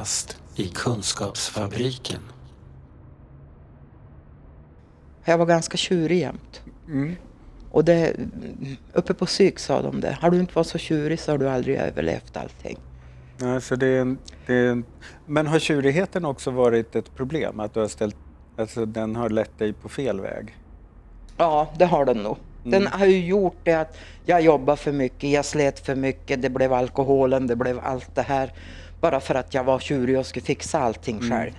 Kafferast i Kunskapsfabriken. Jag var ganska tjurig jämt. Och det, uppe på psyk sa de det. Har du inte varit så tjurig så har du aldrig överlevt allting. Alltså det är en, det är en, men har tjurigheten också varit ett problem? Att du har ställt, alltså den har lett dig på fel väg? Ja, det har den nog. Den har ju gjort det att jag jobbar för mycket, jag slet för mycket, det blev alkoholen, det blev allt det här. Bara för att jag var tjurig och skulle fixa allting själv.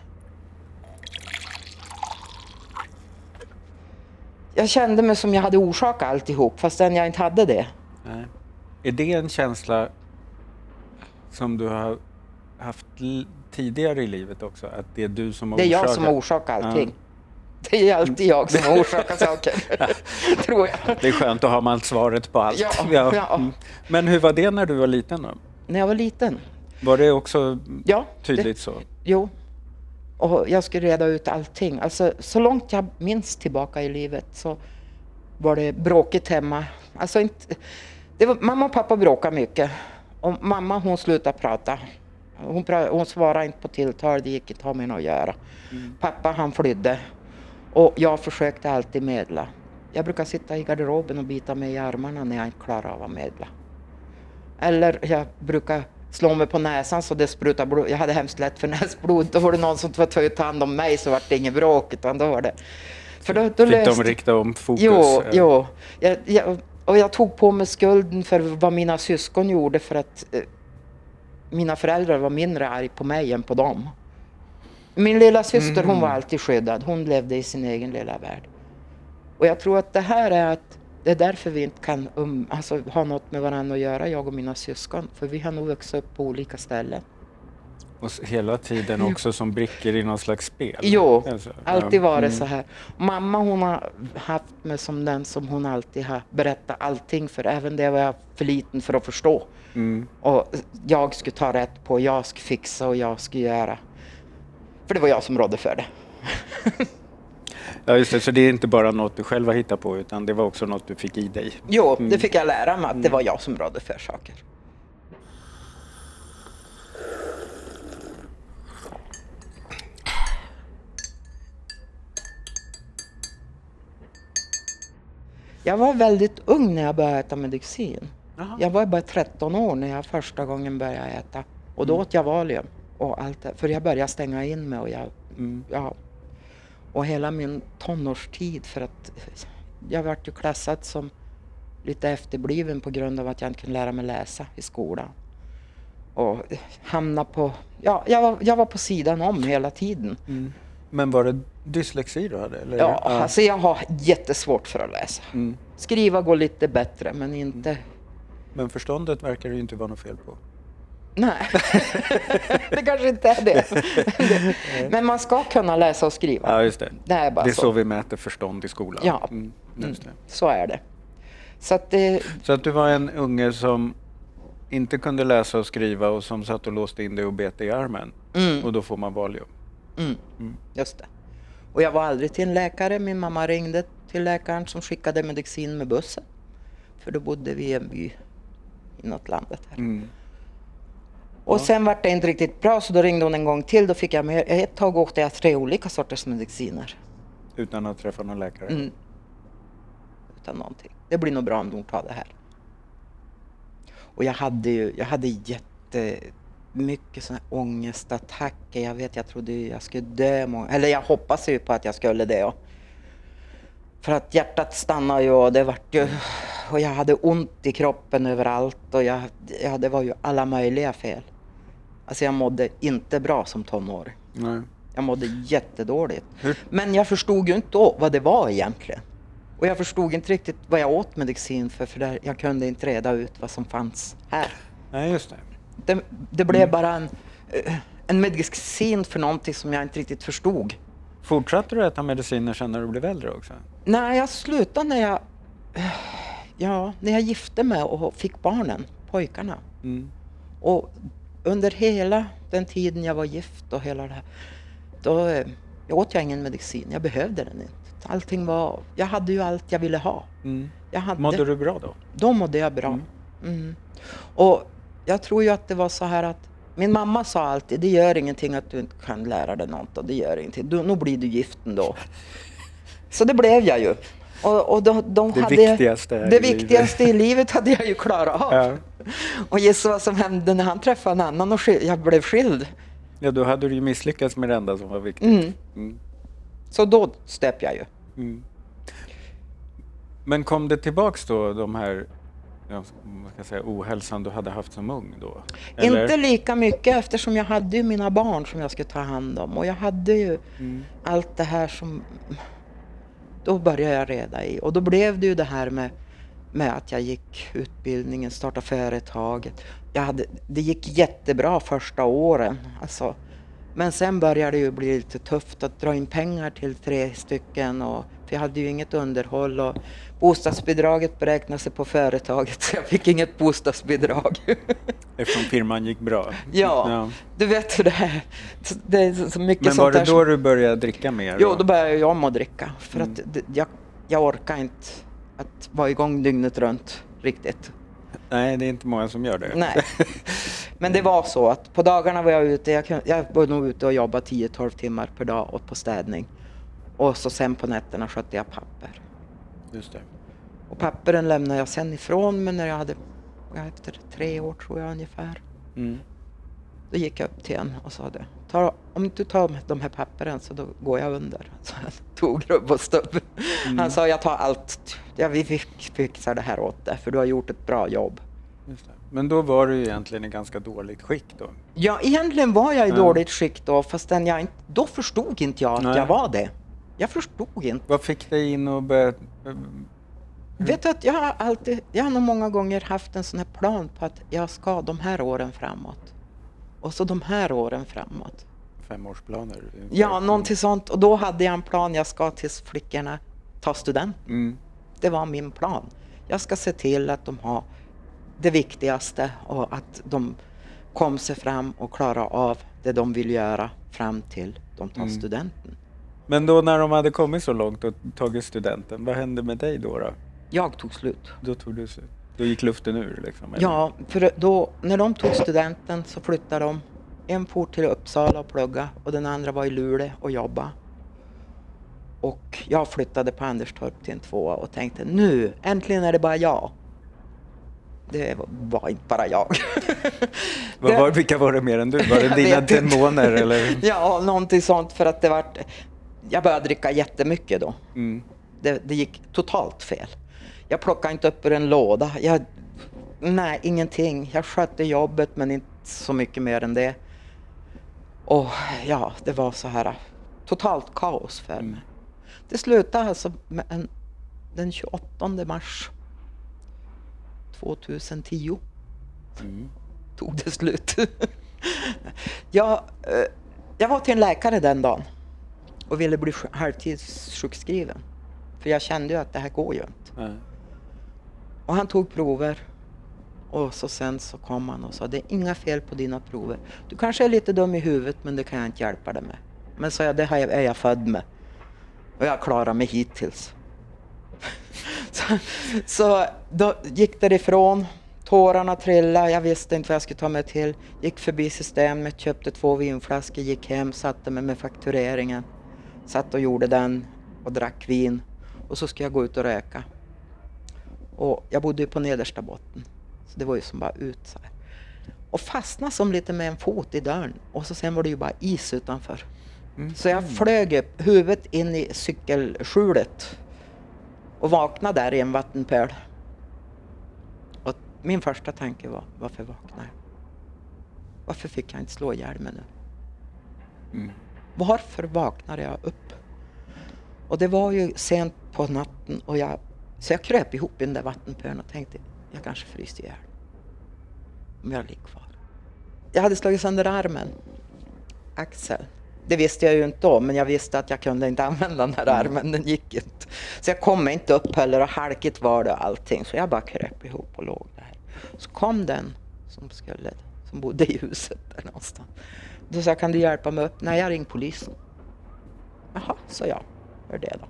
Jag kände mig som jag hade orsakat alltihop fastän jag inte hade det. Nej. Är det en känsla som du har haft tidigare i livet också? Att det är du som har Det är jag orsakat? som har orsakat allting. Det är alltid jag som har orsakat saker. Tror jag. Det är skönt, då har man svaret på allt. Ja, ja. Mm. Men hur var det när du var liten då? När jag var liten. Var det också Ja, tydligt så? Jo. Och jag skulle reda ut allting. Alltså, så långt jag minns tillbaka i livet så var det bråkigt hemma. Alltså inte, det var, mamma och pappa bråkade mycket. Och mamma hon slutade prata. Hon, pra, hon svarade inte på tilltal, det gick inte att ha med henne att göra. Pappa han flydde. Och jag försökte alltid medla. Jag brukar sitta i garderoben och bita mig i armarna när jag inte klarar av att medla. Eller jag brukar slå mig på näsan så det sprutar blod. Jag hade hemskt lätt för näsblod. Då var det någon som ta hand om mig så var det inget bråk. Utan då var det... För då, då Fick löste- de rikta om fokus? Jo, jo. Jag, jag, och jag tog på mig skulden för vad mina syskon gjorde för att eh, mina föräldrar var mindre arg på mig än på dem. Min lilla syster hon var alltid skyddad. Hon levde i sin egen lilla värld. Och jag tror att det här är att det är därför vi inte kan um, alltså, ha något med varandra att göra, jag och mina syskon. För vi har nog vuxit upp på olika ställen. Och hela tiden också som brickor i någon slags spel? Jo, Alltså, alltid ja. varit så här. Mamma hon har haft mig som den som hon alltid har berättat allting för. Även det var jag för liten för att förstå. Mm. Och jag skulle ta rätt på, jag skulle fixa och jag skulle göra. För det var jag som rådde för det. Ja, just det. Så det är inte bara något du själv har hittat på utan det var också något du fick i dig? Jo, det fick jag lära mig att det var jag som rådde för saker. Jag var väldigt ung när jag började äta medicin. Jaha. Jag var bara 13 år när jag första gången började äta. Och då åt jag Valium och allt det. För jag började stänga in mig och jag, Mm. ja. Och hela min tonårstid för att jag vart ju klassad som lite efterbliven på grund av att jag inte kunde lära mig läsa i skolan. Och hamna på, ja, jag var, jag var på sidan om hela tiden. Mm. Men var det dyslexi du hade? Eller? Ja, alltså jag har jättesvårt för att läsa. Mm. Skriva går lite bättre men inte Men förståndet verkar det ju inte vara något fel på. Nej, det kanske inte är det. Men man ska kunna läsa och skriva. Ja, just det. Det är bara det är så. så vi mäter förstånd i skolan. Ja. Mm, det. Så är det. Så att det, Så att du var en unge som inte kunde läsa och skriva och som satt och låste in dig och bet i armen. Mm. Och då får man Valium. mm, just det. Och jag var aldrig till en läkare. Min mamma ringde till läkaren som skickade medicin med bussen. För då bodde vi i en by inåt landet här. Och sen var det inte riktigt bra så då ringde hon en gång till. Då fick jag med, ett tag åkte jag tre olika sorters mediciner. Utan att träffa någon läkare. Mm. Utan någonting. Det blir nog bra om de tar det här. Och jag hade ju, jag hade jättemycket här ångestattacker. Jag vet, jag trodde jag skulle dö. Eller jag hoppas ju på att jag skulle det. Och för att hjärtat stannade ju och det vart ju... Och jag hade ont i kroppen överallt och jag, ja, det var ju alla möjliga fel. Alltså jag mådde inte bra som tonåring. Nej. Jag mådde jättedåligt. Hur- Men jag förstod ju inte då vad det var egentligen. Och jag förstod inte riktigt vad jag åt medicin för, för där, jag kunde inte reda ut vad som fanns här. Nej, just det. Det, det blev bara en, en medicin för någonting som jag inte riktigt förstod. Fortsatte du äta mediciner sen när du blev äldre också? Nej, jag slutade när jag, ja, när jag gifte mig och fick barnen, pojkarna. Mm. Och under hela den tiden jag var gift och hela det här, då eh, jag åt jag ingen medicin. Jag behövde den inte. Allting var, jag hade ju allt jag ville ha. Mm. Jag hade, Mådde du bra då? Då mådde jag bra. Mm. Mm. Och jag tror ju att det var så här att min mamma sa alltid, det gör ingenting att du inte kan lära dig något och det gör ingenting. Du, nu blir du gift ändå. Så det blev jag ju. Och, och de, de Det hade, viktigaste det i livet. viktigaste i livet hade jag ju klarat av. Ja. Och gissa vad som hände när han träffade en annan och jag blev skild. ja, då hade du ju misslyckats med det enda som var viktigt. Mm. Mm. Så då stöp jag ju. Mm. Men kom det tillbaks då, de här ja, vad jag säga, ohälsan du hade haft som ung då? Inte lika mycket eftersom jag hade ju mina barn som jag skulle ta hand om och jag hade ju Mm. allt det här som... Då började jag reda i och då blev det ju det här med, med att jag gick utbildningen, startade företaget. Jag hade, det gick jättebra första åren. Alltså, men sen började det ju bli lite tufft att dra in pengar till tre stycken och för jag hade ju inget underhåll och bostadsbidraget beräknades på företaget så jag fick inget bostadsbidrag. Eftersom firman gick bra? Ja, du vet hur det är. Det är så- mycket Men var det då du började dricka mer? Jo, då började jag om att dricka. För Mm. att jag, jag orkar inte att vara igång dygnet runt riktigt. Nej, det är inte många som gör det. Nej. Men det var så att på dagarna var jag ute, jag, kunde, jag var nog ute och jobbade 10-12 timmar per dag och på städning. Och så sen på nätterna skötte jag papper. Just det. Och papperen lämnade jag sen ifrån mig när jag hade, efter tre år tror jag ungefär. Mm. Då gick jag upp till en och sa det. Ta, om du tar de här papperen så då går jag under. Så han tog rubb och stubb. Mm. Han sa jag tar allt. Ja, vi fixar det här åt dig för du har gjort ett bra jobb. Men då var du egentligen i ganska dåligt skick då? Ja, egentligen var jag i Ja. dåligt skick då fastän jag inte, då förstod inte jag att Nej. jag var det. Jag förstod inte. Vad fick dig in och börja... Vet du att jag har alltid, jag har nog många gånger haft en sån här plan på att jag ska de här åren framåt. Och så de här åren framåt. Femårsplaner? Ja, någonting sånt. Och då hade jag en plan, jag ska tills flickorna tar student. Mm. Det var min plan. Jag ska se till att de har det viktigaste och att de kom sig fram och klarar av det de vill göra fram till de tar Mm. studenten. Men då när de hade kommit så långt och tagit studenten, vad hände med dig då? Då, Jag tog slut. då, tog du, sig- då gick luften ur liksom? eller? Ja, för då, när de tog studenten så flyttade de. En for till Uppsala och plugga och den andra var i Luleå och jobba. Och jag flyttade på Anderstorp till en tvåa och tänkte nu, äntligen är det bara jag. Det var inte bara jag. Vad var, vilka var det mer än du? Var det dina demoner eller? Ja, någonting sånt för att det vart... Jag började dricka jättemycket då. Mm. Det, det gick totalt fel. Jag plockade inte upp ur en låda. Jag, nej, ingenting. Jag skötte jobbet men inte så mycket mer än det. Och ja, det var så här totalt kaos för Mm. mig. Det slutade alltså med en, den 28 mars 2010 Mm. tog det slut. jag, eh, jag var till en läkare den dagen och ville bli sj- halvtidssjukskriven. För jag kände ju att det här går ju inte. Ja. Och han tog prover och så sen så kom han och sa det är inga fel på dina prover. Du kanske är lite dum i huvudet men det kan jag inte hjälpa dig med. Men sa jag, det jag, är jag född med. Och jag klarar mig hittills. så, så då gick det ifrån. Tårarna trillade, jag visste inte vad jag skulle ta mig till. Gick förbi systemet, köpte två vinflaskor, gick hem, satte mig med faktureringen. Satt och gjorde den och drack vin. Och så skulle jag gå ut och röka. Och jag bodde ju på nedersta botten. Så det var ju som bara ut så här. Och fastnade som lite med en fot i dörren. Och så sen var det ju bara is utanför. Mm. Så jag flög upp huvudet in i cykelskjulet. Och vaknade där i en vattenpöl. Och min första tanke var, varför vaknade jag? Varför fick jag inte slå ihjäl mig nu? Mm. Varför vaknade jag upp? Och det var ju sent på natten och jag, så jag kröp ihop i den där vattenpölen och tänkte jag kanske fryser ihjäl. Om jag ligger kvar. Jag hade slagit sönder armen. Axel. Det visste jag ju inte då, men jag visste att jag kunde inte använda den här armen. Den gick inte. Så jag kom inte upp heller och halkigt var det och allting. Så jag bara kröp ihop och låg där. Så kom den som skulle, som bodde i huset där någonstans. Då sa jag, kan du hjälpa mig upp? Nej, jag ring polisen. Jaha, sa jag. Hör det då.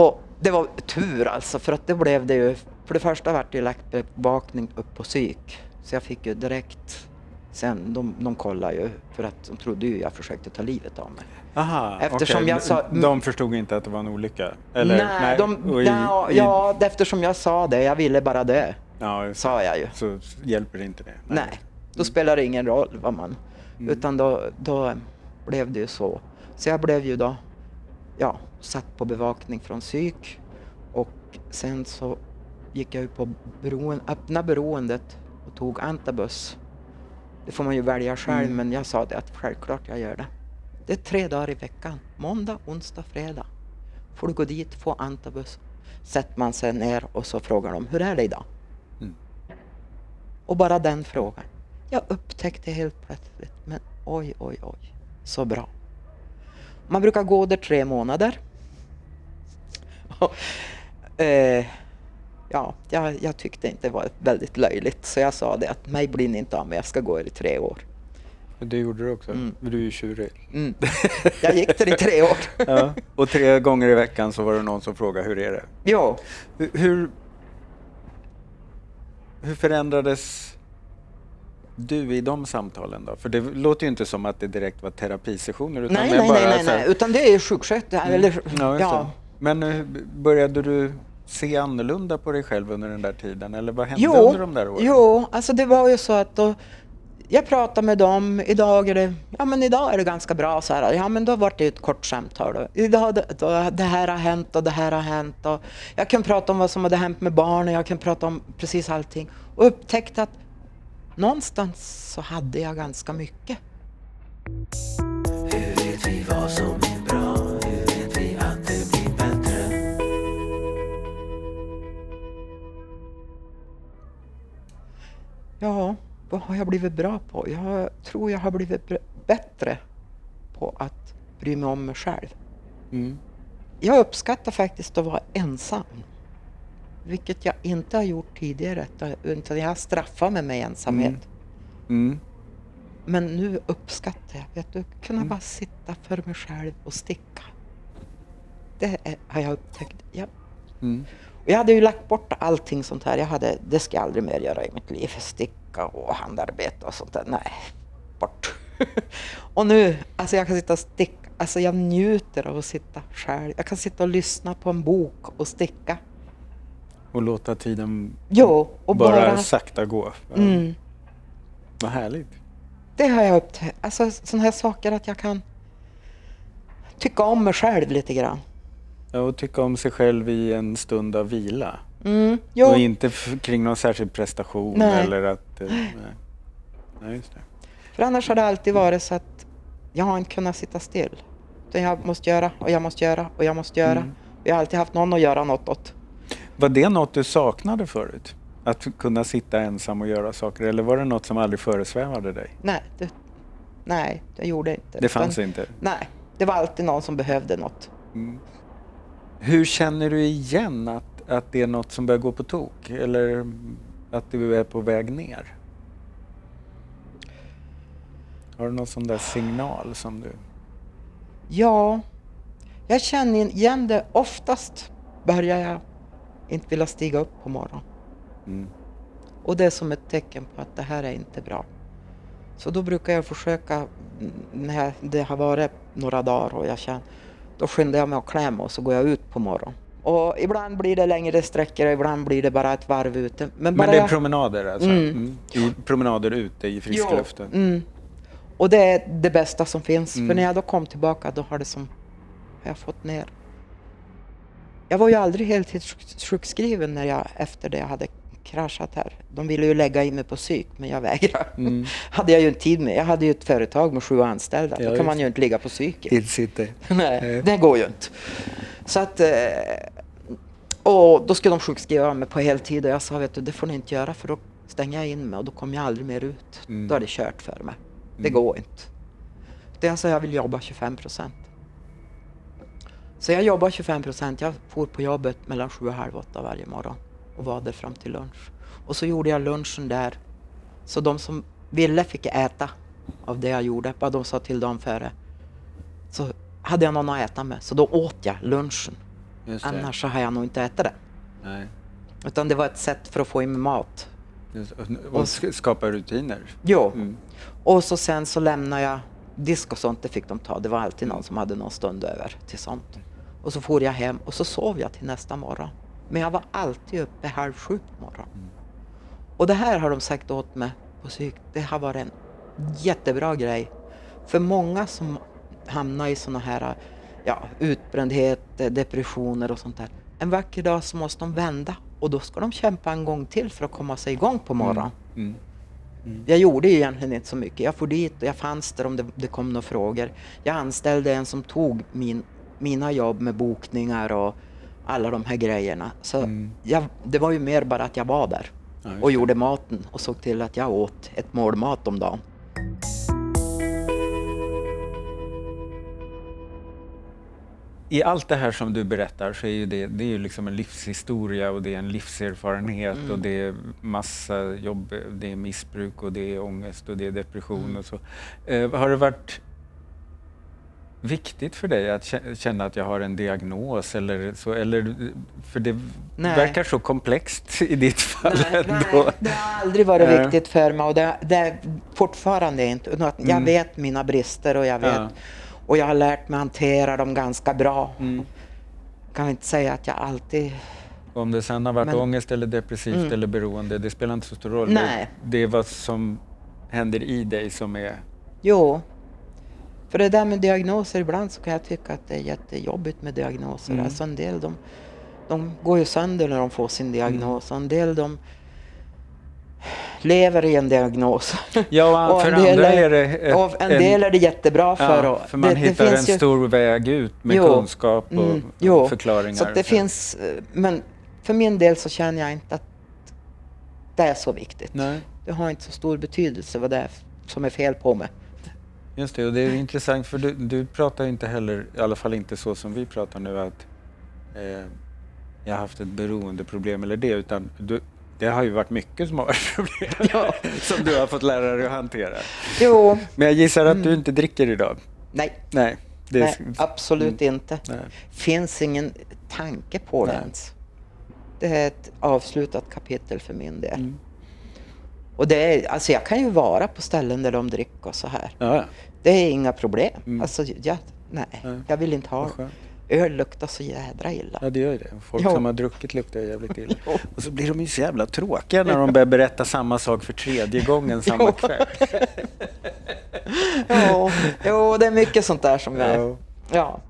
Och det var tur alltså, för att det blev det ju. För det första vart det ju lagt bevakning upp på psyk. Så jag fick ju direkt Sen de, de kollade ju för att de trodde ju jag försökte ta livet av mig. Aha, Eftersom okej. jag sa- De förstod inte att det var en olycka? Eller, nej, de, och i- ja, i- ja, eftersom jag sa det, jag ville bara dö, ja, sa jag ju. Så hjälper inte det? Nej, då spelar det ingen roll vad man... Mm. Utan då, då blev det ju så. Så jag blev ju då ja, satt på bevakning från psyk och sen så gick jag ju på beroen, öppna beroendet och tog antabus. Det får man ju välja själv Mm. men jag sa det att självklart jag gör det. Det är tre dagar i veckan. Måndag, onsdag, fredag. Får du gå dit, få antabus. Sätter man sig ner och så frågar de, hur är det idag? Mm. Och bara den frågan. Jag upptäckte helt plötsligt, men oj, oj, oj, så bra. Man brukar gå där tre månader. Och, eh, ja, jag, jag tyckte inte det var väldigt löjligt, så jag sa det att mig blir ni inte av med, jag ska gå er i tre år. Det gjorde du också? Mm. Du är ju tjurig. Mm. Jag gick där i tre år. Ja. Och tre gånger i veckan så var det någon som frågade hur är det? Hur, hur, hur förändrades du i de samtalen då? För det låter ju inte som att det direkt var terapisessioner. Utan nej, nej, bara nej, nej, nej, utan det är sjuksköterska. Eller, Ja, ja. Men eh, började du se annorlunda på dig själv under den där tiden? Eller vad hände Jo, under de där åren? jo, alltså det var ju så att då, jag pratade med dem, idag är det, ja men idag är det ganska bra så här, ja men då var det ett kort samtal då. Idag, då, det här har hänt och det här har hänt och jag kan prata om vad som hade hänt med barnen, jag kan prata om precis allting och upptäckte att någonstans så hade jag ganska mycket. Hur vet vi vad som är bra? Hur vet vi att det blir bättre? Ja, vad har jag blivit bra på? Jag tror jag har blivit bättre på att bry mig om mig själv. Mm. Jag uppskattar faktiskt att vara ensam. Vilket jag inte har gjort tidigare. Utan jag har straffat mig med ensamhet. Mm. Mm. Men nu uppskattar jag, vet du, kunna Mm. bara sitta för mig själv och sticka. Det är, har jag upptäckt. Jag, Mm. jag hade ju lagt bort allting sånt här. Jag hade, det ska jag aldrig mer göra i mitt liv. Sticka och handarbete och sånt där. Nej, bort. och nu, alltså jag kan sitta och sticka. Alltså jag njuter av att sitta själv. Jag kan sitta och lyssna på en bok och sticka. Och låta tiden Jo, och bara, bara... sakta gå. Mm, Vad härligt. det har jag upptäckt. Alltså sådana här saker att jag kan tycka om mig själv lite grann. Ja, och tycka om sig själv i en stund av vila. Mm, jo, Och inte kring någon särskild prestation Nej. eller att... eh, Nej. nej, just det. för annars har det alltid varit så att jag har inte kunnat sitta still. Utan jag måste göra och jag måste göra och jag måste göra. Mm. Jag har alltid haft någon att göra något åt. Var det något du saknade förut? Att kunna sitta ensam och göra saker? Eller var det något som aldrig föresvävade dig? Nej, det, nej, det gjorde jag inte. Det fanns Utan- inte? Nej, det var alltid någon som behövde något. Mm. Hur känner du igen att, att det är något som börjar gå på tok? Eller att du är på väg ner? Har du någon sån där signal som du... Ja, jag känner igen det. Oftast börjar jag inte vilja stiga upp på morgonen. Mm. Och det är som ett tecken på att det här är inte bra. Så då brukar jag försöka, mm, när det har varit några dagar och jag känner, då skyndar jag mig att klä mig och så går jag ut på morgonen. Och ibland blir det längre sträckor och ibland blir det bara ett varv ute. Men, bara Men det är promenader alltså? Mm. Mm. Promenader ute i friska Jo, luften? Mm. Och det är det bästa som finns. Mm. För när jag då kom tillbaka då har det som, har jag fått ner. Jag var ju aldrig heltidssjukskriven när jag, efter det jag hade kraschat här. De ville ju lägga in mig på psyk men jag vägrade. Mm. hade jag ju inte tid med. Jag hade ju ett företag med sju anställda. Ja, då kan man ju inte ligga på psyket. Till city. Nej, Nej. det går ju inte. Så att... eh, Och då skulle de sjukskriva mig på heltid och jag sa vet du det får ni inte göra för då stänger jag in mig och då kommer jag aldrig mer ut. Mm. Då är det kört för mig. Det Mm. går inte. Det jag sa jag vill jobba 25 procent. Så jag jobbade 25 procent. Jag for på jobbet mellan sju och halv åtta varje morgon och var där fram till lunch. Och så gjorde jag lunchen där. Så de som ville fick äta av det jag gjorde. Bara de sa till dem före. Så hade jag någon att äta med. Så då åt jag lunchen. Annars så har jag nog inte ätit det. Nej. Utan det var ett sätt för att få in mat. Just- Och, och sk- skapa rutiner. Jo. Mm. Och så sen så lämnade jag disk och sånt, det fick de ta. Det var alltid någon som hade någon stund över till sånt. Och så for jag hem och så sov jag till nästa morgon. Men jag var alltid uppe halv sju på morgonen. Och det här har de sagt åt mig på psyk. Det har varit en jättebra grej. För många som hamnar i såna här ja, utbrändhet, eh, depressioner och sånt där. En vacker dag så måste de vända och då ska de kämpa en gång till för att komma sig igång på morgonen. Mm. Jag gjorde egentligen inte så mycket. Jag for dit och jag fanns där om det, det kom några frågor. Jag anställde en som tog min, mina jobb med bokningar och alla de här grejerna. Så Mm. jag, det var ju mer bara att jag var där Ja, och gjorde maten och såg till att jag åt ett mål mat om dagen. I allt det här som du berättar så är ju det, det är ju liksom en livshistoria och det är en livserfarenhet Mm. och det är massa jobb, det är missbruk och det är ångest och det är depression Mm. och så. Eh, har det varit viktigt för dig att kä- känna att jag har en diagnos eller så? Eller, för det Nej. verkar så komplext i ditt fall ändå. nej, det har aldrig varit Nej. viktigt för mig och det, det är fortfarande inte. Jag Mm. vet mina brister och jag vet Ja. och jag har lärt mig hantera dem ganska bra. Mm. Kan inte säga att jag alltid Om det sen har varit Men- ångest eller depressivt Mm. eller beroende, det spelar inte så stor roll. Nej. Det, det är vad som händer i dig som är... Jo. För det där med diagnoser, ibland så kan jag tycka att det är jättejobbigt med diagnoser. Mm. Alltså en del de, de går ju sönder när de får sin diagnos och en del de lever i en diagnos. Ja, Och för en del andra är- är det... ett- och en del är det jättebra för. ja, för man det, det hittar en finns ju- stor väg ut med Jo. kunskap och Mm, jo. förklaringar. Så det finns, eh, men för min del så känner jag inte att det är så viktigt. Nej, Det har inte så stor betydelse vad det är som är fel på mig. Just det. Och det är intressant för du, du pratar inte heller, i alla fall inte så som vi pratar nu, att eh, jag har haft ett beroendeproblem eller det, utan du, det har ju varit mycket som har varit problem Ja. som du har fått lära dig att hantera. Jo, Men jag gissar att Mm. du inte dricker idag? nej, Nej. Är, nej absolut inte. Nej. finns ingen tanke på det ens. Det är ett avslutat kapitel för min del. Mm. Och det är, alltså jag kan ju vara på ställen där de dricker och så här. Ja, ja. Det är inga problem. Mm. Alltså, jag, nej, Nej. jag vill inte ha skönt. Öl luktar så jädra illa. Ja, det gör ju det. Folk Ja. som har druckit luktar jävligt illa. Jo. Och så blir de ju så jävla tråkiga när de börjar berätta samma sak för tredje gången samma Jo. kväll. jo, jo, det är mycket sånt där som. Ja. Ja.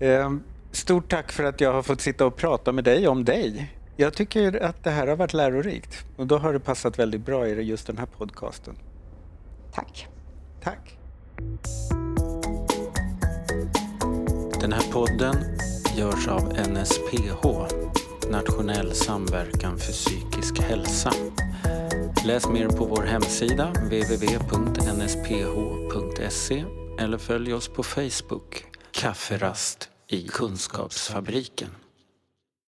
Ehm, Stort tack för att jag har fått sitta och prata med dig om dig. Jag tycker att det här har varit lärorikt och då har det passat väldigt bra i just den här podcasten. Tack. Tack! Den här podden görs av NSPH, Nationell samverkan för psykisk hälsa. Läs mer på vår hemsida www.nsph.se eller följ oss på Facebook, Kafferast i Kunskapsfabriken.